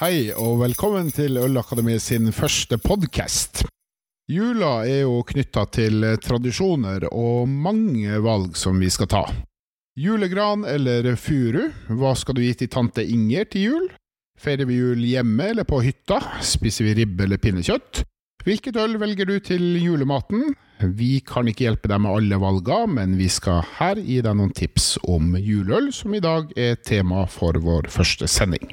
Hei, og velkommen til Ølakademiet sin første podkast. Jula er jo knytta til tradisjoner og mange valg som vi skal ta. Julegran eller furu, hva skal du gi til tante Inger til jul? Feirer vi jul hjemme eller på hytta? Spiser vi ribbe eller pinnekjøtt? Hvilket øl velger du til julematen? Vi kan ikke hjelpe deg med alle valga, men vi skal her gi deg noen tips om juleøl, som i dag er tema for vår første sending.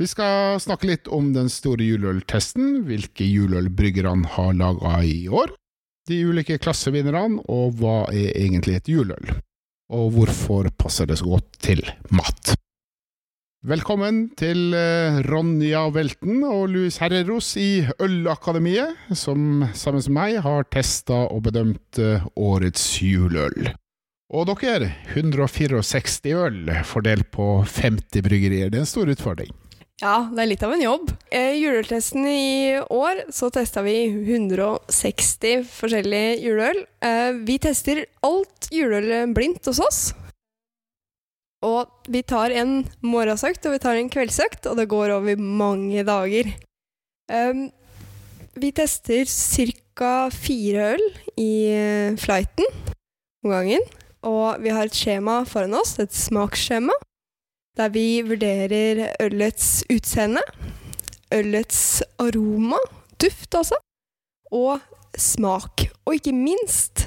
Vi skal snakke litt om den store juleøltesten, hvilke juleølbryggerne har laga i år, de ulike klassevinnerne, og hva er egentlig et juleøl, og hvorfor passer det så godt til mat. Velkommen til eh, Ronja Velten og Louis Herreros i Ølakademiet, som sammen med meg har testa og bedømt eh, årets juleøl. Og dere, 164 øl fordelt på 50 bryggerier, det er en stor utfordring. Ja, det er litt av en jobb. I juleøltesten i år så testa vi 160 forskjellige juleøl. Eh, vi tester alt juleøl blindt hos oss. Og vi tar en morgensøkt og vi tar en kveldsøkt, og det går over mange dager. Um, vi tester ca. fire øl i eh, flighten om gangen. Og vi har et skjema foran oss, et smaksskjema der vi vurderer ølets utseende, ølets aroma, duft også, og smak. Og ikke minst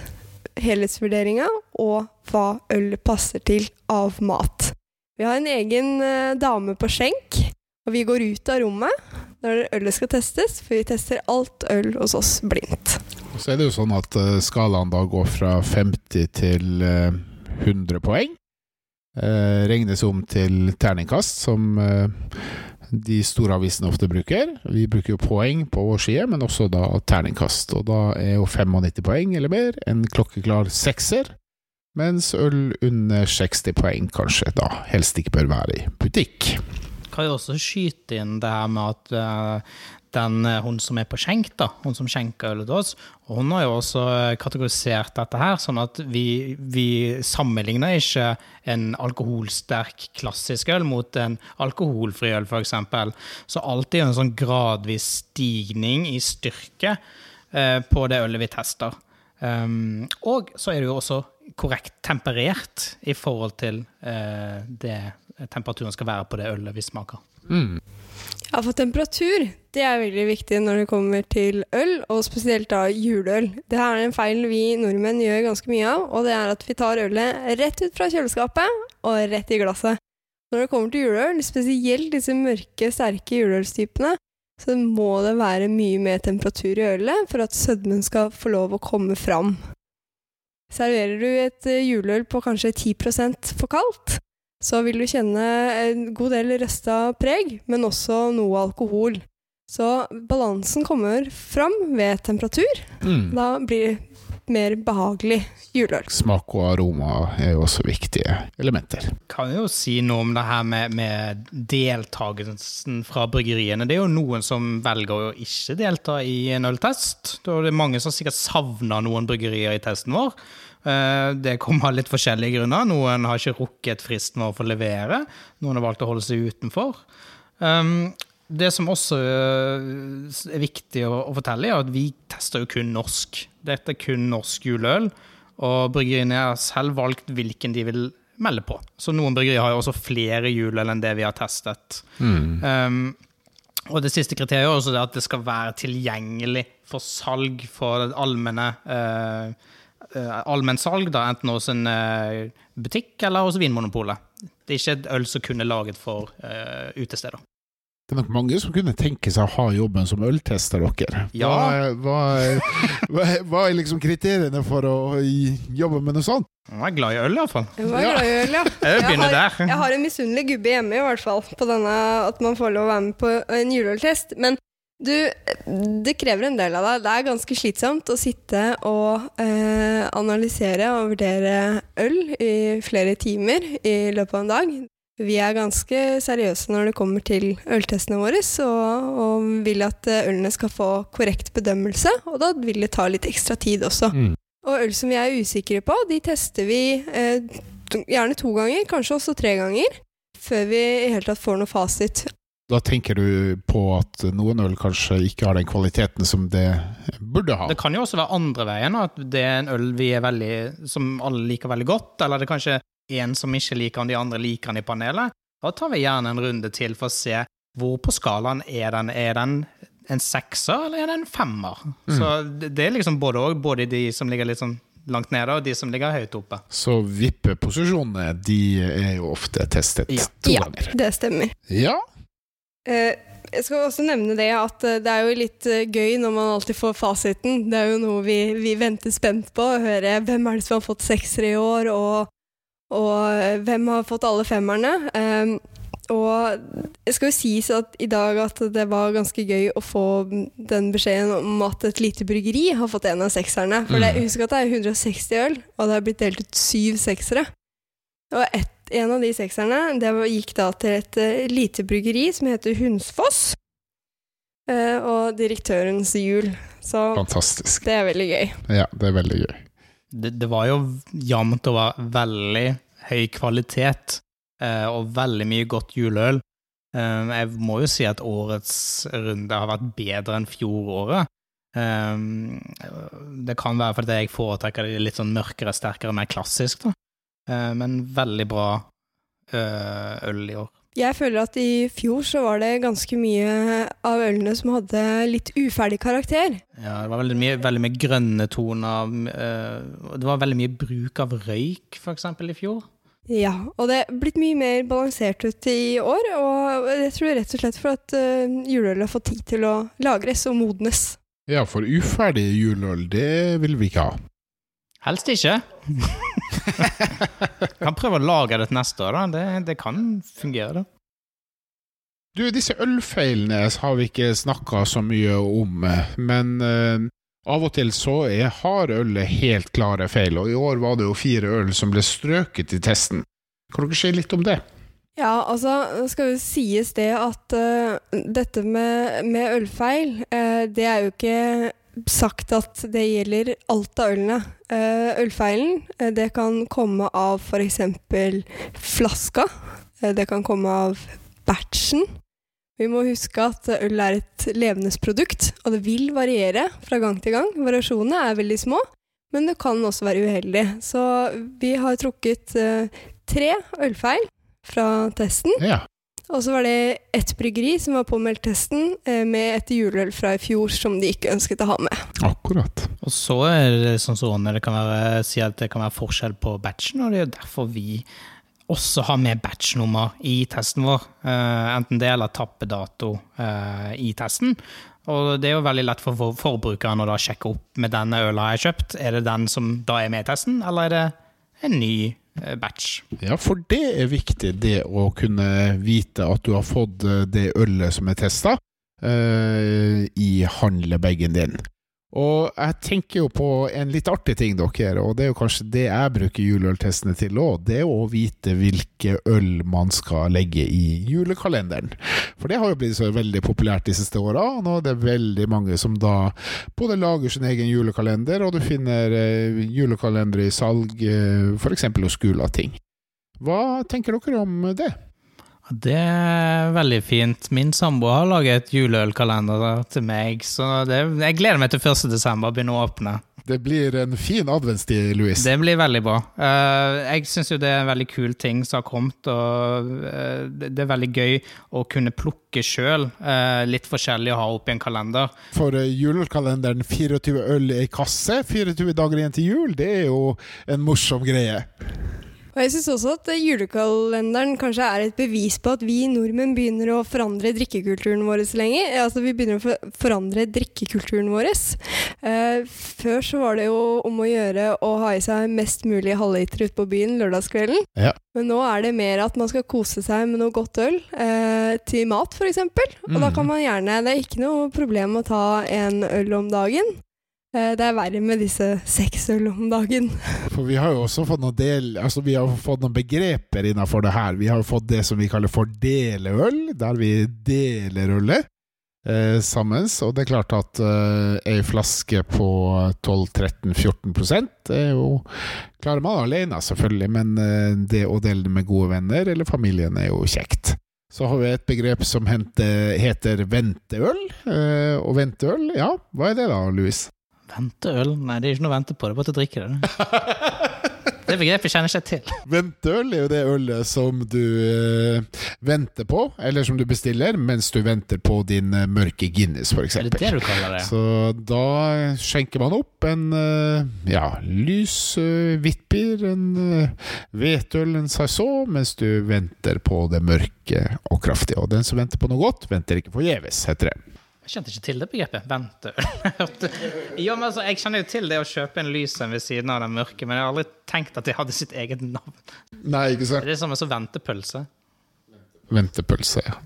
helhetsvurderinga og hva øl passer til av mat. Vi har en egen uh, dame på skjenk, og vi går ut av rommet når ølet skal testes, for vi tester alt øl hos oss blindt. Så er det jo sånn at uh, skalaen da går fra 50 til uh, 100 poeng eh, regnes om til terningkast, som eh, de store avisene ofte bruker. Vi bruker jo poeng på vår side, men også da terningkast. Og da er jo 95 poeng eller mer en klokkeklar sekser, mens øl under 60 poeng kanskje da helst ikke bør være i butikk. Kan jo også skyte inn det her med at uh, den, eh, hun som er på skjenk, da, hun som skjenker ølet til oss, og hun har jo også eh, kategorisert dette her, sånn at vi, vi sammenligner ikke en alkoholsterk klassisk øl mot en alkoholfri øl, f.eks. Så alltid en sånn gradvis stigning i styrke eh, på det ølet vi tester. Um, og så er det jo også korrekt temperert i forhold til eh, det temperaturen skal være på det ølet vi smaker. Mm. Ja, for temperatur det er veldig viktig når det kommer til øl, og spesielt da juleøl. Det er en feil vi nordmenn gjør ganske mye av, og det er at vi tar ølet rett ut fra kjøleskapet og rett i glasset. Når det kommer til juleøl, spesielt disse mørke, sterke juleølstypene, så må det være mye mer temperatur i ølet for at sødmen skal få lov å komme fram. Serverer du et juleøl på kanskje 10% for kaldt, så vil du kjenne en god del resta preg, men også noe alkohol. Så balansen kommer fram ved temperatur. Mm. Da blir det mer behagelig juleøl. Smak og aroma er jo også viktige elementer. Kan jo si noe om det her med, med deltakelsen fra bryggeriene. Det er jo noen som velger å ikke delta i en øltest. Da er det mange som sikkert savner noen bryggerier i testen vår. Eh, det kommer av litt forskjellige grunner. Noen har ikke rukket fristen vår for å levere. Noen har valgt å holde seg utenfor. Um, det som også eh, er viktig å, fortelle, er at vi tester jo kun norsk. Dette er kun norsk juleøl. Og bryggeriene har selv valgt hvilken de vil melde på. Så noen bryggerier har jo også flere juleøl enn det vi har testet. Mm. Um, og det siste kriteriet er også at det skal være tilgjengelig for salg for allmenne uh, uh, allmennsalg, da, enten hos en uh, butikk eller hos Vinmonopolet. Det er ikke et øl som kun er laget for uh, utesteder. Det er nok mange som kunne tenke seg å ha jobben som øltester dere. Ja. Hva, hva, hva, er liksom kriteriene for å jobbe med noe sånt? Jeg er glad i øl, iallfall. Jeg øl, ja. Jeg, jeg, har, jeg har en misunnelig gubbe hjemme, i hvert fall, på denne, at man får lov å være med på en juleøltest. Men du, det krever en del av deg. Det er ganske slitsomt å sitte og eh, analysere og vurdere øl i flere timer i løpet av en dag. Vi er ganske seriøse når det kommer til øltestene våre, og, og vil at eh, ølene skal få korrekt bedømmelse, og da vil det ta litt ekstra tid også. Mm. Og øl som vi er usikre på, de tester vi eh, gjerne to ganger, kanskje også tre ganger, før vi i hele tatt får noe fasit. Da tenker du på at noen øl kanskje ikke har den kvaliteten som det burde ha. Det kan jo også være andre veien, at det er en øl vi er veldig, som alle liker veldig godt, eller det er kanskje en som ikke liker den, de andre liker den i panelet. Da tar vi gjerne en runde til for å se hvor på skalaen er den. Er den en sekser, eller er det en femmer? Mm. Så det er liksom både og, både de som ligger litt sånn langt nede, og de som ligger høyt oppe. Så vippeposisjonene, de er jo ofte testet Ja. to Ja, ganger. det stemmer. Ja, jeg skal også nevne det at eh, det er jo litt eh, gøy når man alltid får fasiten. Det er jo noe vi, vi venter spent på, å høre hvem er det som har fått seksere i år, og, og eh, hvem har fått alle femmerne. Eh, og det skal jo sies at i dag at det var ganske gøy å få den beskjeden om at et lite bryggeri har fått en av sekserne. For det, husk at det er 160 øl, og det har blitt delt ut syv seksere. Og ett en av de sekserne det gikk da til et eh, lite bryggeri som heter Hunsfoss. eh, og direktørens jul. Så fantastisk. det er veldig gøy. Ja, det er veldig gøy. Det, det var jo jevnt over veldig høy kvalitet, eh, og veldig mye godt juleøl. Jeg må jo si at årets runde har vært bedre enn fjoråret. Det kan være fordi jeg foretrekker det litt sånn mørkere, sterkere, mer klassisk, da. Eh, men veldig bra eh, øl i år. Jeg føler at i fjor så var det ganske mye av ølene som hadde litt uferdig karakter. Ja, det var veldig mye, veldig mye grønne toner. eh, det var veldig mye bruk av røyk, eksempel, i fjor. Ja, og det er blitt mye mer balansert ut i år. Og jeg tror rett og slett for at juleøl har fått tid til å lagres og modnes. Ja, for uferdig juleøl, det vil vi ikke ha. Helst ikke. kan prøve å lage det til neste år, da. Det, det kan fungere, det. Du, disse ølfeilene har vi ikke snakka så mye om, men uh, av og til så er, har ølet helt klare feil, og i år var det jo fire øl som ble strøket i testen. Kan dere si litt om det? Ja, altså, det skal jo sies det at uh, dette med, med ølfeil, uh, det er jo ikke sagt at det gjelder alt av ølene. Eh, ølfeilen, eh, det kan komme av f.eks. flaska. Eh, det kan komme av batchen. Vi må huske at øl er et levende produkt, og det vil variere fra gang til gang. Variasjonene er veldig små, men det kan også være uheldig. Så vi har trukket tre ølfeil fra testen. Ja. Og så var det ett bryggeri som var påmeldt testen eh, med et juleøl fra i fjor som de ikke ønsket å ha med. Akkurat. Og så er det sånn som det kan være, si at det kan være forskjell på batchen, og det er jo derfor vi også har med batchnummer i testen vår. Eh, enten det eller tappedato eh, i testen. Og det er jo veldig lett for for- forbrukeren å da sjekke opp med denne øla jeg har kjøpt. Er det den som da er med i testen, eller er det en ny batch? Ja, for det er viktig, det å kunne vite at du har fått eh, det ølet som er testa, eh, i handlebagen din. Og jeg tenker jo på en litt artig ting, dere, og det er jo kanskje det jeg bruker juleøltestene til òg, det er å vite hvilke øl man skal legge i julekalenderen. For det har jo blitt så veldig populært de siste åra, og nå er det veldig mange som da både lager sin egen julekalender, og du finner eh, julekalendere i salg eh, f.eks. hos Gulating. Hva tenker dere om det? Det er veldig fint. Min samboer har laget et juleølkalender til meg, så det, jeg gleder meg til 1. desember begynne å åpne. Det blir en fin adventstid, Louis. Det blir veldig bra. Eh, jeg syns jo det er en veldig kul ting som har kommet, og eh, det er veldig gøy å kunne plukke sjøl litt forskjellig å ha oppi en kalender. For eh, julekalenderen 24 øl i kasse, 24 dager igjen til jul, det er jo en morsom greie. Og jeg syns også at julekalenderen kanskje er et bevis på at vi nordmenn begynner å forandre drikkekulturen vår lenger. Altså vi begynner å forandre drikkekulturen vår. Uh, før så var det jo om å gjøre å ha i seg mest mulig halvliter ute på byen lørdagskvelden. Ja. Men nå er det mer at man skal kose seg med noe godt øl eh, til mat, f.eks. Og da Mm. kan man gjerne Det er ikke noe problem å ta en øl om dagen. Eh, det er verre med disse sexøl om dagen. For vi har jo også fått noen del Altså vi har fått noen begreper innenfor det her. Vi har jo fått det som vi kaller for deleøl, der vi deler ølet eh, sammen. Og det er klart at eh, ei flaske på 12-13-14 det er jo Klarer man alene, selvfølgelig, men eh, det å dele det med gode venner eller familien er jo kjekt. Så har vi et begrep som heter venteøl. Eh, og venteøl, ja, hva er det da, Louis? Venteøl? Nei, det er ikke noe å vente på. Det er bare til å drikke det. Det begrepet kjenner jeg ikke til. Venteøl er jo det ølet som du eh, venter på, eller som du bestiller, mens du venter på din eh, mørke Guinness, f.eks. Er det det du kaller det? Så da skjenker man opp en eh, ja, lys hvittbier, en hvetøl, en saison, mens du venter på det mørke og kraftige. Og den som venter på noe godt, venter ikke forgjeves, heter det. Jeg kjente ikke til det begrepet. Venteøl. ja, men altså, jeg kjenner jo til det å kjøpe en lys en ved siden av den mørke, men jeg har aldri tenkt at det hadde sitt eget navn. Nei, ikke sant? Det er som en sånn ventepølse. Ventepølse, ja.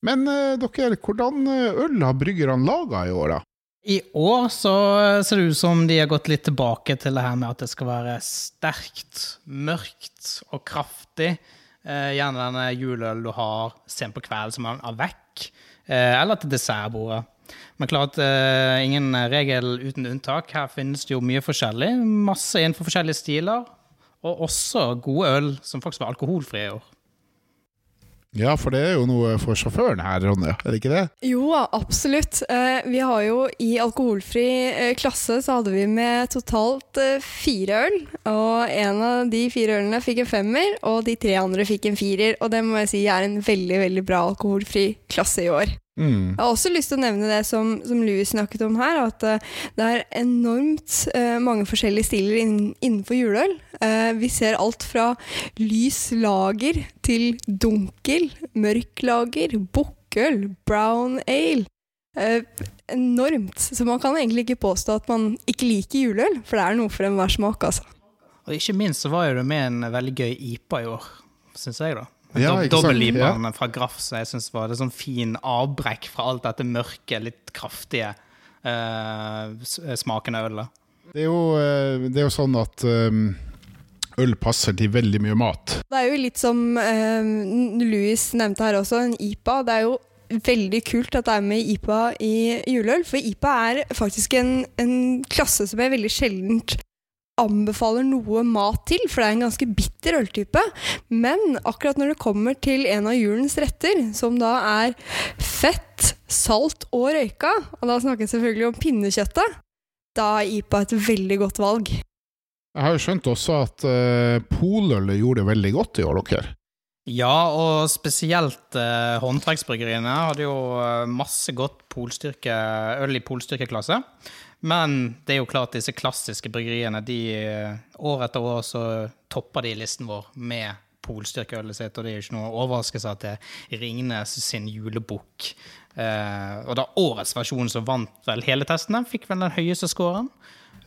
Men eh, dere, hvordan eh, øl har bryggerne laga i år, da? I år så ser det ut som de har gått litt tilbake til det her med at det skal være sterkt, mørkt og kraftig. Eh, gjerne denne juleøl du har sent på kvelden som har vekk, eh, eller til dessertbordet. Men klart, eh, ingen regel uten unntak. Her finnes det jo mye forskjellig. Masse innenfor forskjellige stiler. Og også gode øl som faktisk var alkoholfrie i år. Ja, for det er jo noe for sjåføren her, Ronja, er det ikke det? Jo, absolutt. Eh, vi har jo i alkoholfri eh, klasse så hadde vi med totalt eh, fire øl. Og en av de fire ølene fikk en femmer, og de tre andre fikk en firer. Og det må jeg si er en veldig, veldig bra alkoholfri klasse i år. Mm. Jeg har også lyst til å nevne det som, som Louis snakket om her, at uh, det er enormt uh, mange forskjellige stiler inn, innenfor juleøl. Uh, vi ser alt fra lys lager til dunkel, mørk lager, bukkøl, brown ale. enormt. Så man kan egentlig ikke påstå at man ikke liker juleøl, for det er noe for enhver smak, altså. Og ikke minst så var jo det med en veldig gøy IPA i år, syns jeg, da. Ja, sant? Dobbel-IPA-en fra Graff som jeg syns var det sånn fin avbrekk fra alt dette mørke, litt kraftige uh, smaken av ølet. Det er jo, eh, det er jo sånn at um, øl passer til veldig mye mat. Det er jo litt som eh, Louis nevnte her også, en IPA. Det er jo veldig kult at det er med IPA i juleøl, for IPA er faktisk en, en klasse som jeg veldig sjeldent anbefaler noe mat til, for det er en ganske bitter øltype. Men akkurat når det kommer til en av julens retter, som da er fett, salt og røyka, og da snakker jeg selvfølgelig om pinnekjøttet, da er IPA et veldig godt valg. Jeg har jo skjønt også at uh, polølet gjorde det veldig godt i år, dere. Ja, og spesielt eh, håndverksbryggeriene hadde jo eh, masse godt polstyrke, øl i polstyrkeklasse. Men det er jo klart disse klassiske bryggeriene, de eh, år etter år så topper de listen vår med polstyrkeølet sitt, og det er jo ikke noe overraskelse at det er Ringnes sin julebukk. Eh, og da årets versjon som vant vel hele testene, fikk vel den høyeste scoren.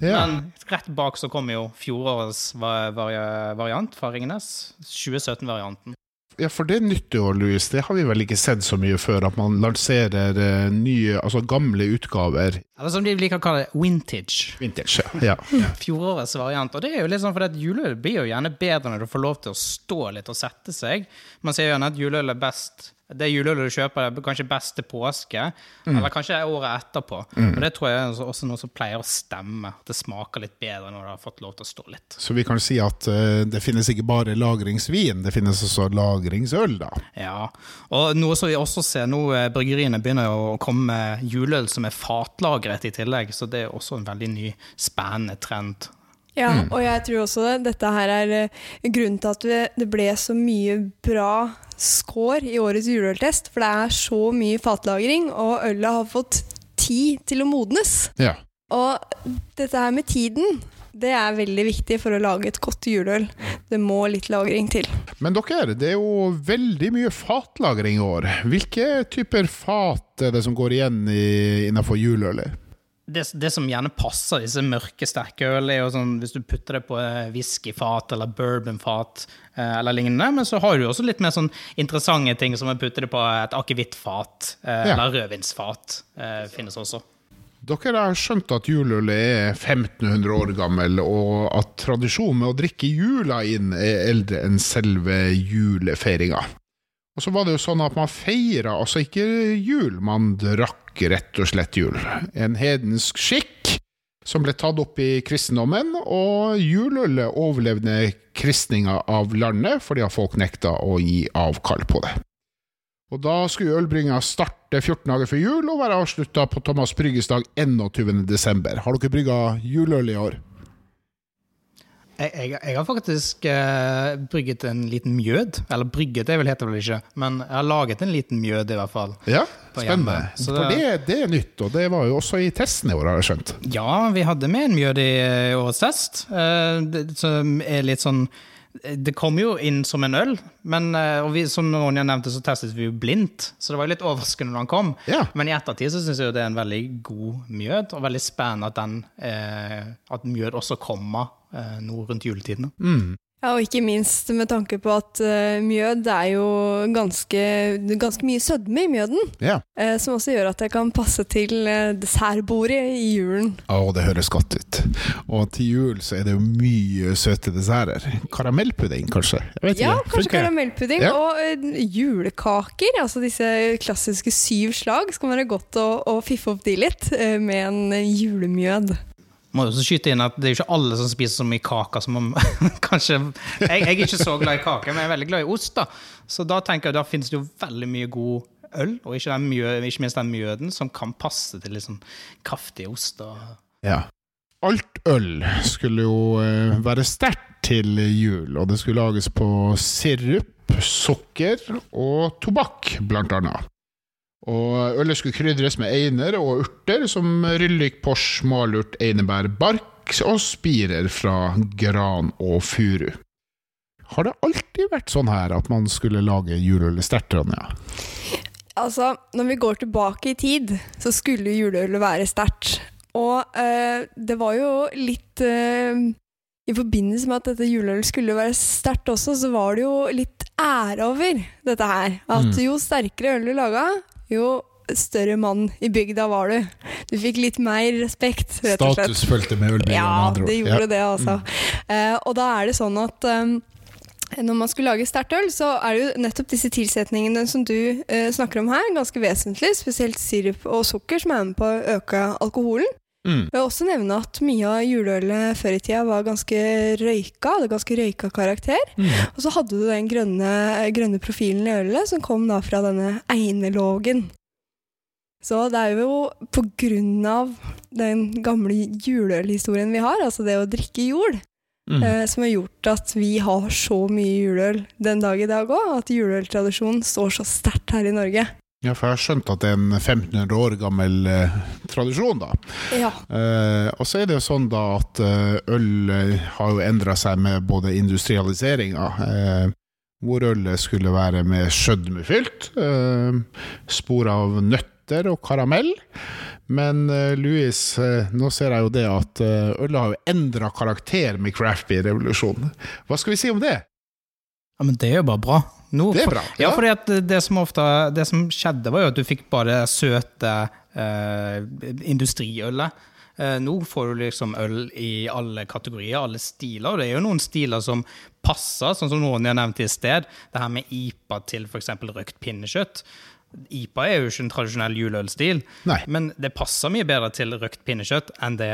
Ja. Men rett bak så kom jo fjorårets variant fra Ringnes, 2017-varianten. Ja, for det nytter jo, Louis. Det har vi vel ikke sett så mye før, at man lanserer eh, nye, altså gamle utgaver. Eller som de liker å kalle det, vintage. Vintage, ja. Fjorårets variant. Og det er jo litt sånn fordi at juleøl blir jo gjerne bedre når du får lov til å stå litt og sette seg. Man sier jo gjerne at juleøl er best det juleølet du kjøper, er kanskje best til påske, eller kanskje året etterpå. Og det tror jeg er også noe som pleier å stemme. At det smaker litt bedre når det har fått lov til å stå litt. Så vi kan si at uh, det finnes ikke bare lagringsvin, det finnes også lagringsøl, da. Ja, og noe som vi også ser nå, eh, bryggeriene begynner å komme med juleøl som er fatlagret i tillegg, så det er også en veldig ny, spennende trend. Ja, og jeg tror også det. Dette her er eh, grunnen til at det- det ble så mye bra score i årets juleøltest. For det er så mye fatlagring, og ølet har fått tid til å modnes. Ja. Og dette her med tiden, det er veldig viktig for å lage et godt juleøl. Det må litt lagring til. Men dere, det er jo veldig mye fatlagring i år. Hvilke typer fat er det som går igjen i, innenfor juleølet? Det, det som gjerne passer disse mørke, sterke øl, er jo sånn hvis du putter det på eh, whiskyfat eller bourbonfat eh, eller lignende. Men så har du også litt mer sånn interessante ting, som å putte det på et akevittfat eh, Ja. eller rødvinsfat. Eh, finnes også. Dere har skjønt at juleølet er 1500 år gammel, og at tradisjonen med å drikke jula inn er eldre enn selve julefeiringa. Og så var det jo sånn at man feira altså ikke jul, man drakk rett og slett jul. En hedensk skikk som ble tatt opp i kristendommen, og juleølet overlevde kristninga av landet fordi folk nekta å gi avkall på det. Og Da skulle ølbringa starte 14 dager før jul og være avslutta på Thomas Brygges dag 21. desember. Har dere brygga juleøl i år? Jeg, jeg, jeg har faktisk eh, brygget en liten mjød. Eller brygget, det vil heter vel ikke, men jeg har laget en liten mjød, i hvert fall. Ja, spennende. Så For det- det, det er nytt, og det var jo også i testen i år, har jeg skjønt. Ja, vi hadde med en mjød i eh, årets test, eh, det, som er litt sånn Det kom jo inn som en øl, men eh, vi, som Ronja nevnte, så testet vi jo blindt. Så det var jo litt overraskende når den kom. Ja. Men i ettertid så syns jeg jo det er en veldig god mjød, og veldig spennende at, den, eh, at mjød også kommer nå rundt juletiden. Ja, og ikke minst med tanke på at uh, mjød er jo ganske, ganske mye sødme i mjøden. Ja. Uh, som også gjør at det kan passe til uh, dessertbordet i julen. Å, det høres godt ut. Og til jul så er det jo mye søte desserter. Karamellpudding, kanskje? Jeg vet Ja, ikke. kanskje Funker? karamellpudding Ja. og eh, julekaker. Altså disse klassiske syv slag. Skal være godt å, å fiffe opp de litt eh, med en eh, julemjød. Må jo også skyte inn at Det er jo ikke alle som spiser så mye kake som om kanskje jeg, jeg er ikke så glad i kake, men jeg er veldig glad i ost. Da Så da tenker jeg da finnes det jo veldig mye god øl, og ikke, den mjø, ikke minst den mjøden, som kan passe til litt sånn ost. Og... Ja. Alt øl skulle jo eh, være sterkt til jul, og det skulle lages på sirup, sukker og tobakk, blant annet. Og ølet skulle krydres med einer og urter som ryllik, pors, malurt, einebær, bark og spirer fra gran og furu. Har det alltid vært sånn her at man skulle lage juleølet sterkt, Ronja? Altså, når vi går tilbake i tid, så skulle juleølet være sterkt. Og øh, det var jo litt øh, I forbindelse med at dette juleølet skulle være sterkt også, så var det jo litt ære over dette her. At Mm. jo sterkere øl du laga, jo større mann i bygda var du. Du fikk litt mer respekt, rett og slett. Status fulgte med med Ja, ord. det gjorde Ja. det, altså. Eh, og da er det sånn at um, når man skulle lage sterkt øl, så er det jo nettopp disse tilsetningene som du uh, snakker om her, ganske vesentlig. Spesielt sirup og sukker, som er med på å øke alkoholen. Mm. Jeg vil også nevne at mye av juleølet før i tida var ganske røyka. Hadde ganske røyka karakter. Mm. Og så hadde du den grønne, grønne profilen i ølet, som kom da fra denne einerlågen. Så det er jo på grunn av den gamle juleølhistorien vi har, altså det å drikke jord, Mm. eh, som har gjort at vi har så mye juleøl den dag i dag òg. At juleøltradisjonen står så sterkt her i Norge. Ja, for jeg har skjønt at det er en 1500 år gammel eh, tradisjon, da. Ja. Eh, og så er det jo sånn da at eh, øl eh, har jo endra seg med både industrialiseringa, eh, hvor ølet skulle være med skjødmefylt, eh, spor av nøtter og karamell. Men Louis, nå ser jeg jo det at ølet har jo endra karakter med craft beer-revolusjonen. Hva skal vi si om det? Ja, Men det er jo bare bra. Nå, Det er bra. Ja, fordi for det som ofte Det som skjedde, var jo at du fikk bare det søte eh, industriølet. Eh, nå får du liksom øl i alle kategorier, alle stiler. Og det er jo noen stiler som passer, sånn som noen jeg nevnte i sted. Det her med IPA til f.eks. røkt pinnekjøtt. IPA er jo ikke en tradisjonell juleølstil, men det passer mye bedre til røkt pinnekjøtt enn det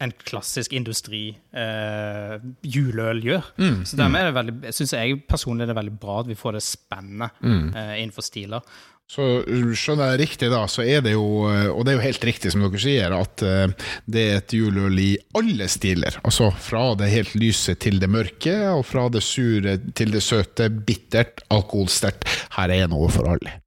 en klassisk industri eh, gjør. Mm, Så dermed er det synes jeg personlig det er veldig bra at vi får det spennet mm. eh, innenfor stiler. Så skjønner jeg riktig da, så er det jo, eh, og det er jo helt riktig som dere sier, at eh, det er et juleøl i alle stiler. Altså fra det helt lyse til det mørke, og fra det sure til det søte, bittert, alkoholsterkt. Her er noe for alle.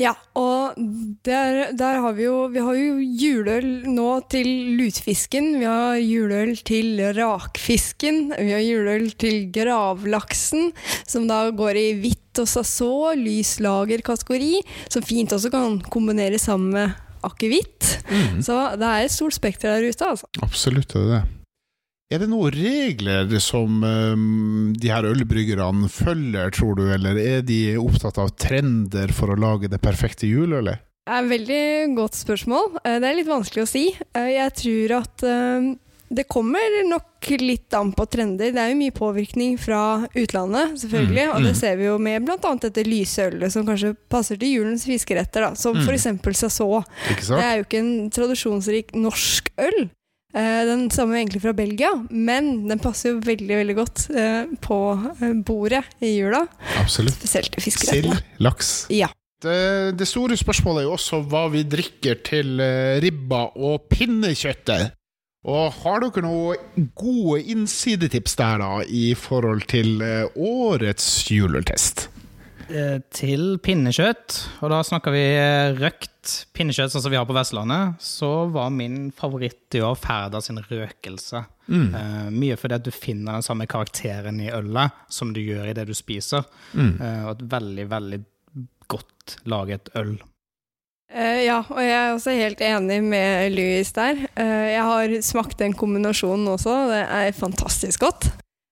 Ja, og der, der har vi jo Vi har jo juleøl nå til lutefisken. Vi har juleøl til rakfisken. Vi har juleøl til gravlaksen, som da går i hvitt og sasså, lys lager-kategori, som fint også kan kombineres sammen med akevitt. Så det er et stort spekter der ute, altså. Absolutt er det det. Er det noen regler som eh, de her ølbryggerne følger, tror du, eller er de opptatt av trender for å lage det perfekte juleølet? Det er et veldig godt spørsmål. Eh, Det er litt vanskelig å si. Eh, Jeg tror at eh, Det kommer nok litt an på trender. Det er jo mye påvirkning fra utlandet, selvfølgelig. Mm, Og det mm. ser vi jo med bl.a. dette lyse ølet som kanskje passer til julens fiskeretter, da, som Mm. f.eks. Sassot. Det er jo ikke en tradisjonsrik norsk øl. Eh, Den stammer jo egentlig fra Belgia, men den passer jo veldig veldig godt eh, på eh, bordet i jula. Absolutt. Spesielt i Sild, laks. Ja. Det, det store spørsmålet er jo også hva vi drikker til ribba og pinnekjøttet. Og har dere noen gode innsidetips der, da, i forhold til årets juletest? Eh, Til pinnekjøtt, og da snakker vi eh, røkt pinnekjøtt sånn som vi har på Vestlandet, så var min favoritt i år Ferda sin røkelse. Mm. Uh, mye fordi at du finner den samme karakteren i ølet som du gjør i det du spiser. Mm. Uh, og et veldig, veldig godt laget øl. Uh, ja, og jeg er også helt enig med Louis der. Eh, jeg har smakt den kombinasjonen også. Det er fantastisk godt.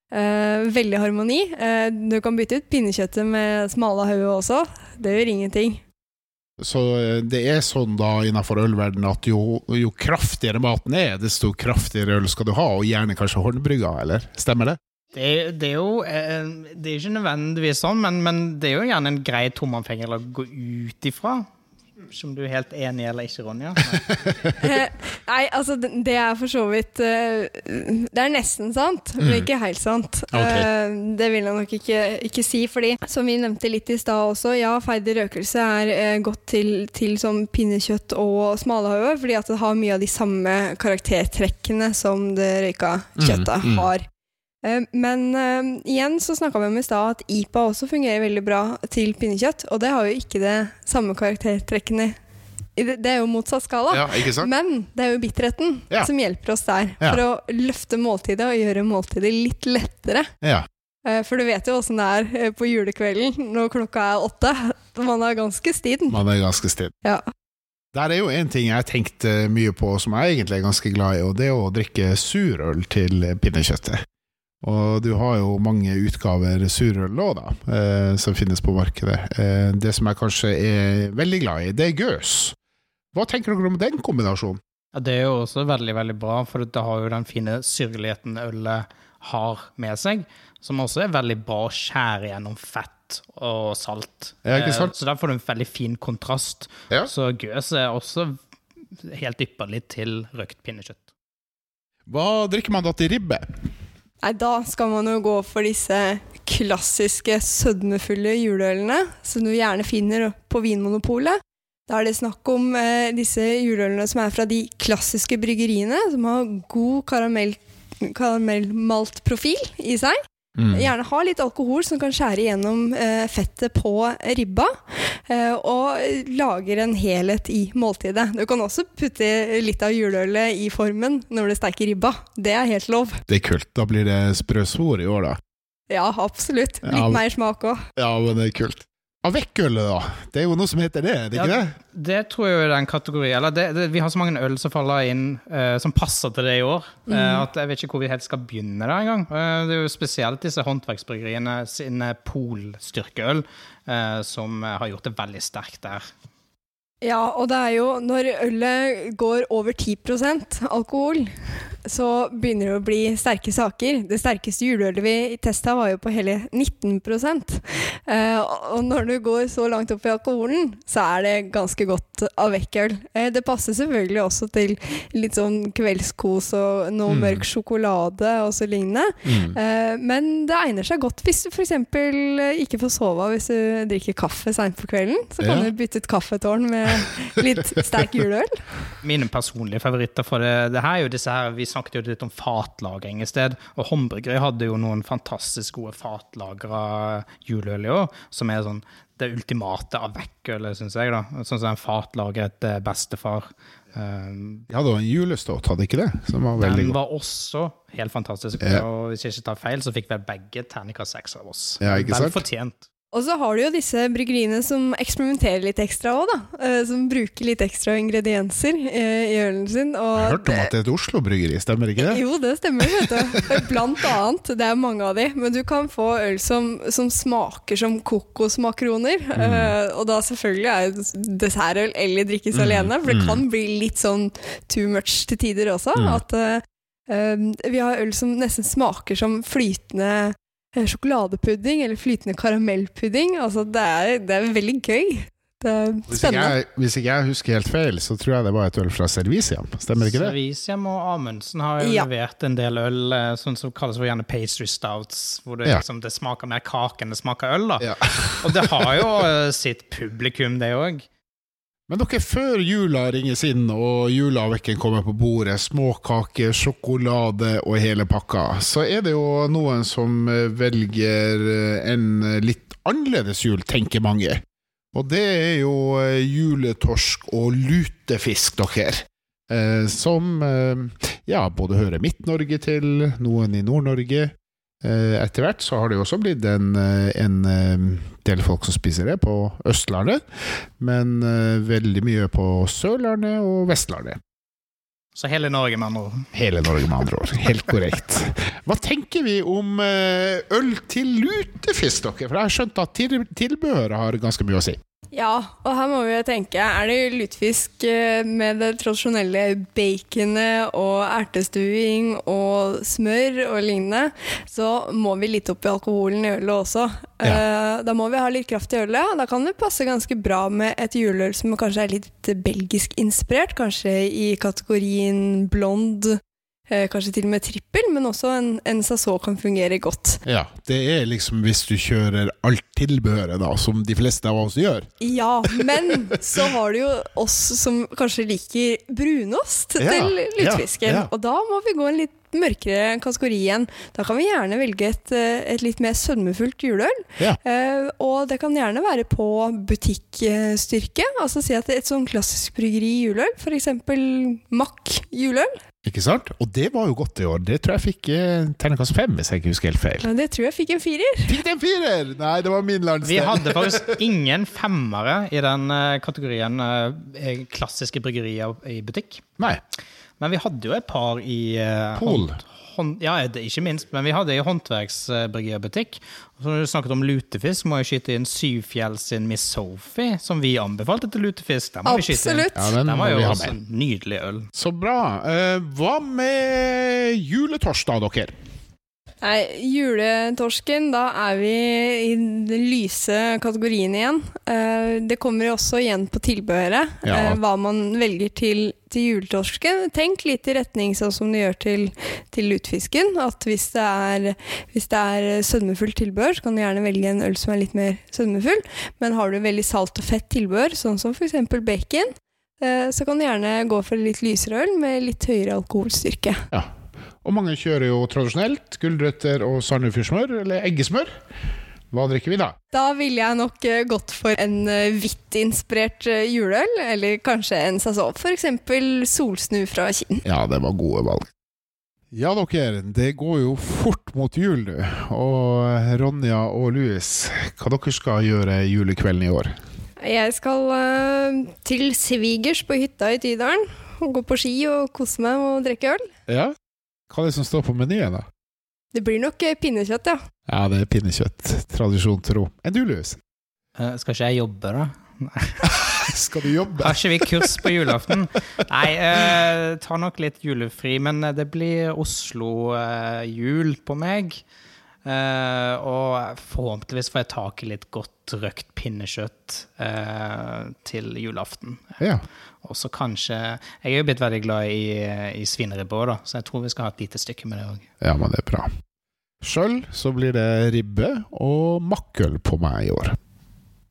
Eh, veldig harmoni. Eh, du kan bytte ut pinnekjøttet med smala hauge også. Det gjør ingenting. Så eh, det er sånn da innenfor ølverden at jo, jo kraftigere maten er, desto kraftigere øl skal du ha, og gjerne kanskje håndbrygga, eller? Stemmer det? Det, det er jo eh, Det er ikke nødvendigvis sånn, men, men det er jo gjerne en grei tomannfinger å gå ut ifra. Som du er helt enig i eller ikke, Ronja? Eh, nei, altså det er for så vidt eh, Det er nesten sant, men Mm. ikke helt sant. Ok. Eh, det vil jeg nok ikke, ikke si, fordi som vi nevnte litt i stad også, ja, ferdig røkelse er godt til, til som pinnekjøtt og smalahove, fordi at det har mye av de samme karaktertrekkene som det røyka kjøttet Mm, mm. har. Eh, Men uh, igjen så snakka vi om i stad at IPA også fungerer veldig bra til pinnekjøtt, og det har jo ikke det samme karaktertrekkene. Det er jo motsatt skala. Ja? Men det er jo bitterheten Ja. som hjelper oss der, Ja. for å løfte måltidet og gjøre måltidet litt lettere. Ja. Eh, For du vet jo åssen det er på julekvelden når klokka er åtte. Man er ganske stiden. Man er ganske stiden. Ja. Der er jo en ting jeg har tenkt mye på, som jeg egentlig er ganske glad i, og det er å drikke surøl til pinnekjøttet. Og du har jo mange utgaver surøl òg, da, eh, som finnes på markedet. Eh, det som jeg kanskje er veldig glad i, det er gøs. Hva tenker dere om den kombinasjonen? Ja, det er jo også veldig, veldig bra, for det har jo den fine syrligheten ølet har med seg, som også er veldig bra å skjære gjennom fett og salt. Eh, Så der får du en veldig fin kontrast. Ja. Så gøs er også helt ypperlig til røkt pinnekjøtt. Hva drikker man da til ribbe? Nei, da skal man jo gå for disse klassiske sødmefulle juleølene, som du gjerne finner på Vinmonopolet. Da er det snakk om eh, disse juleølene som er fra de klassiske bryggeriene, som har god karamell, karamellmalt profil i seg. Mm. Gjerne ha litt alkohol som kan skjære gjennom eh, fettet på ribba, eh, og lager en helhet i måltidet. Du kan også putte litt av juleølet i formen når du steker ribba. Det er helt lov. Det er kult. Da blir det sprø svor i år, da. Ja, absolutt. Litt Ja, men- mer smak òg. Ja, men det er kult. Avekkølet, da? Det er jo noe som heter det, er det ikke Ja, det? Det tror jeg er den kategorien. Eller det, det, vi har så mange øl som faller inn uh, som passer til det i år, eh, at jeg vet ikke hvor vi helt skal begynne der engang. Uh, det er jo spesielt disse håndverksbryggeriene sine polstyrkeøl uh, som har gjort det veldig sterkt der. Ja, og det er jo når ølet går over 10% alkohol, så begynner det å bli sterke saker. Det sterkeste juleølet vi testa var jo på hele 19 eh, Og når du går så langt opp i alkoholen, så er det ganske godt avekkøl. Eh, det passer selvfølgelig også til litt sånn kveldskos og noe Mm. mørk sjokolade og så lignende. Mm. Eh, men det egner seg godt hvis du f.eks. ikke får sove hvis du drikker kaffe seint på kvelden. Så kan Ja. du bytte ut kaffetårn med litt sterk juleøl. Mine personlige favoritter for det, det her er jo disse her Vi snakket jo litt om fatlagring i sted, og Håndbryggeri hadde jo noen fantastisk gode fatlagra juleøl i år, som er sånn det ultimate av vekkølet, syns jeg. da Sånn som en fatlagret eh, bestefar. Um, De hadde jo en julestout, hadde ikke det? Som var veldig den god. var også helt fantastisk. Ja. Og hvis jeg ikke tar feil, så fikk vel begge terningkast seks av oss. Ja, ikke Vel sant? fortjent. Og så har du jo disse bryggeriene som eksperimenterer litt ekstra òg, da. Eh, Som bruker litt ekstra ingredienser eh, i ølen sin. Og Jeg hørte om at det er et Oslo-bryggeri, stemmer ikke det? Jo, det stemmer, vet du. Blant annet. Det er mange av de. Men du kan få øl som, som smaker som kokosmakroner. Eh, og da selvfølgelig er dessertøl eller drikkes Mm. alene, for det Mm. kan bli litt sånn too much til tider også. Mm. At, eh, vi har øl som nesten smaker som flytende sjokoladepudding eller flytende karamellpudding. Altså, det er, det er veldig gøy. Det er Hvis ikke, spennende. jeg, hvis ikke jeg husker helt feil, så tror jeg det var et øl fra Serviciam. Stemmer ikke det? Serviciam og Amundsen har jo Ja. levert en del øl eh, sånn som kalles for gjerne pastry stouts, hvor det, Ja. liksom, det smaker mer kake enn det smaker øl. da. Ja. Og det har jo eh, sitt publikum, det òg. Men dere, før jula ringes inn og juleavvekken kommer på bordet, småkaker, sjokolade og hele pakka, så er det jo noen som eh, velger eh, en litt annerledes jul, tenker mange. Og det er jo eh, juletorsk og lutefisk, dere. Eh, som eh, ja, både hører Midt-Norge til, noen i Nord-Norge. Eh, etter hvert så har det jo også blitt en, eh, en eh, del folk som spiser det på Østlandet, men veldig mye på Sørlandet og Vestlandet. Så hele Norge, med andre ord. Hele Norge, med andre ord. Helt korrekt. Hva tenker vi om øl til lutefisk, dere? For jeg har skjønt at tilbehøret har ganske mye å si. Ja, og her må vi jo tenke Er det lutefisk eh, med det tradisjonelle baconet og ertestuing og smør og lignende, så må vi litt opp i alkoholen i ølet også. Ja. Da må vi ha litt kraft i ølet. Da kan det passe ganske bra med et juleøl som kanskje er litt belgisk inspirert. Kanskje i kategorien blond, eh, kanskje til og med trippel, men også en, en saså kan fungere godt. Ja, det er liksom hvis du kjører alt tilbehøret, da, som de fleste av oss gjør. Ja, men så har du jo oss som kanskje liker brunost Ja, til ja, ja. Og da må vi gå en litt mørkere kategori igjen. Da kan vi gjerne velge et, eh, et litt mer sødmefullt juleøl. Ja. Eh, og det kan gjerne være på butikkstyrke. Altså si at et sånn klassisk bryggeri juleøl, f.eks. Mack juleøl. Ikke sant? Og det var jo godt i år. Det tror jeg fikk eh, terningkast fem, hvis jeg ikke husker helt feil. Ja, det tror jeg fikk en firer. Fikk det en firer? Nei, det var min landsdel. Vi hadde faktisk ingen femmere i den eh, kategorien eh, klassiske bryggerier i butikk. Nei. Men vi hadde jo et par i uh, Pol. Ja, ikke minst, men vi hadde i håndverksbryggeributikk. Når du snakket om lutefisk, må jeg skyte inn Syvfjell sin Miss Sophie, som vi anbefalte til lutefisk. Den må vi skyte inn. Absolutt. Ja, den var jo også en nydelig øl. Så bra. Uh, hva med juletorsdag, dere? Nei, juletorsken, da er vi i den lyse kategorien igjen. Eh, det kommer jo også igjen på tilbehøret, Ja. eh, hva man velger til, til juletorsken. Tenk litt i retning sånn som du gjør til, til lutefisken. At hvis det, er, hvis det er sødmefullt tilbør, så kan du gjerne velge en øl som er litt mer sødmefull. Men har du veldig salt og fett tilbør, sånn som f.eks. bacon, eh, så kan du gjerne gå for litt lysere øl med litt høyere alkoholstyrke. Ja. Og mange kjører jo tradisjonelt gulrøtter og sandefjordsmør, eller eggesmør. Hva drikker vi da? Da ville jeg nok eh, gått for en eh, hvitt-inspirert eh, juleøl, eller kanskje en. For eksempel solsnu fra Kinn. Ja, det var gode valg. Ja, dere, det går jo fort mot jul nå. Og Ronja og Louis, hva dere skal gjøre julekvelden i år? Jeg skal uh, til svigers på hytta i Tydalen. Gå på ski og kose meg og drikke øl. Ja? Hva er det som står på menyen, da? Det blir nok eh, pinnekjøtt, ja. Ja, det er pinnekjøtt. Tradisjon tro. Er du, Louis? Uh, skal ikke jeg jobbe, da? Skal du jobbe? Har ikke vi kurs på julaften? Nei, uh, tar nok litt julefri, men eh, det blir Oslo-jul på meg. Eh, og forhåpentligvis får jeg tak i litt godt røkt pinnekjøtt uh, til julaften. Ja. Og så kanskje Jeg er jo blitt veldig glad i, i svineribbe òg, så jeg tror vi skal ha et lite stykke med det òg. ja, men det er bra. Sjøl så blir det ribbe og makkøl på meg i år.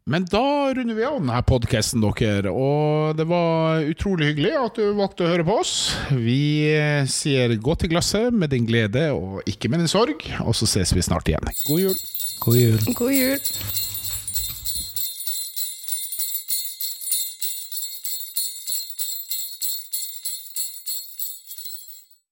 Men da runder vi av denne podkasten, dere. Og det var utrolig hyggelig at du valgte å høre på oss. Vi sier gå til glasset med din glede og ikke med din sorg. Og så ses vi snart igjen. God jul. God jul. God jul.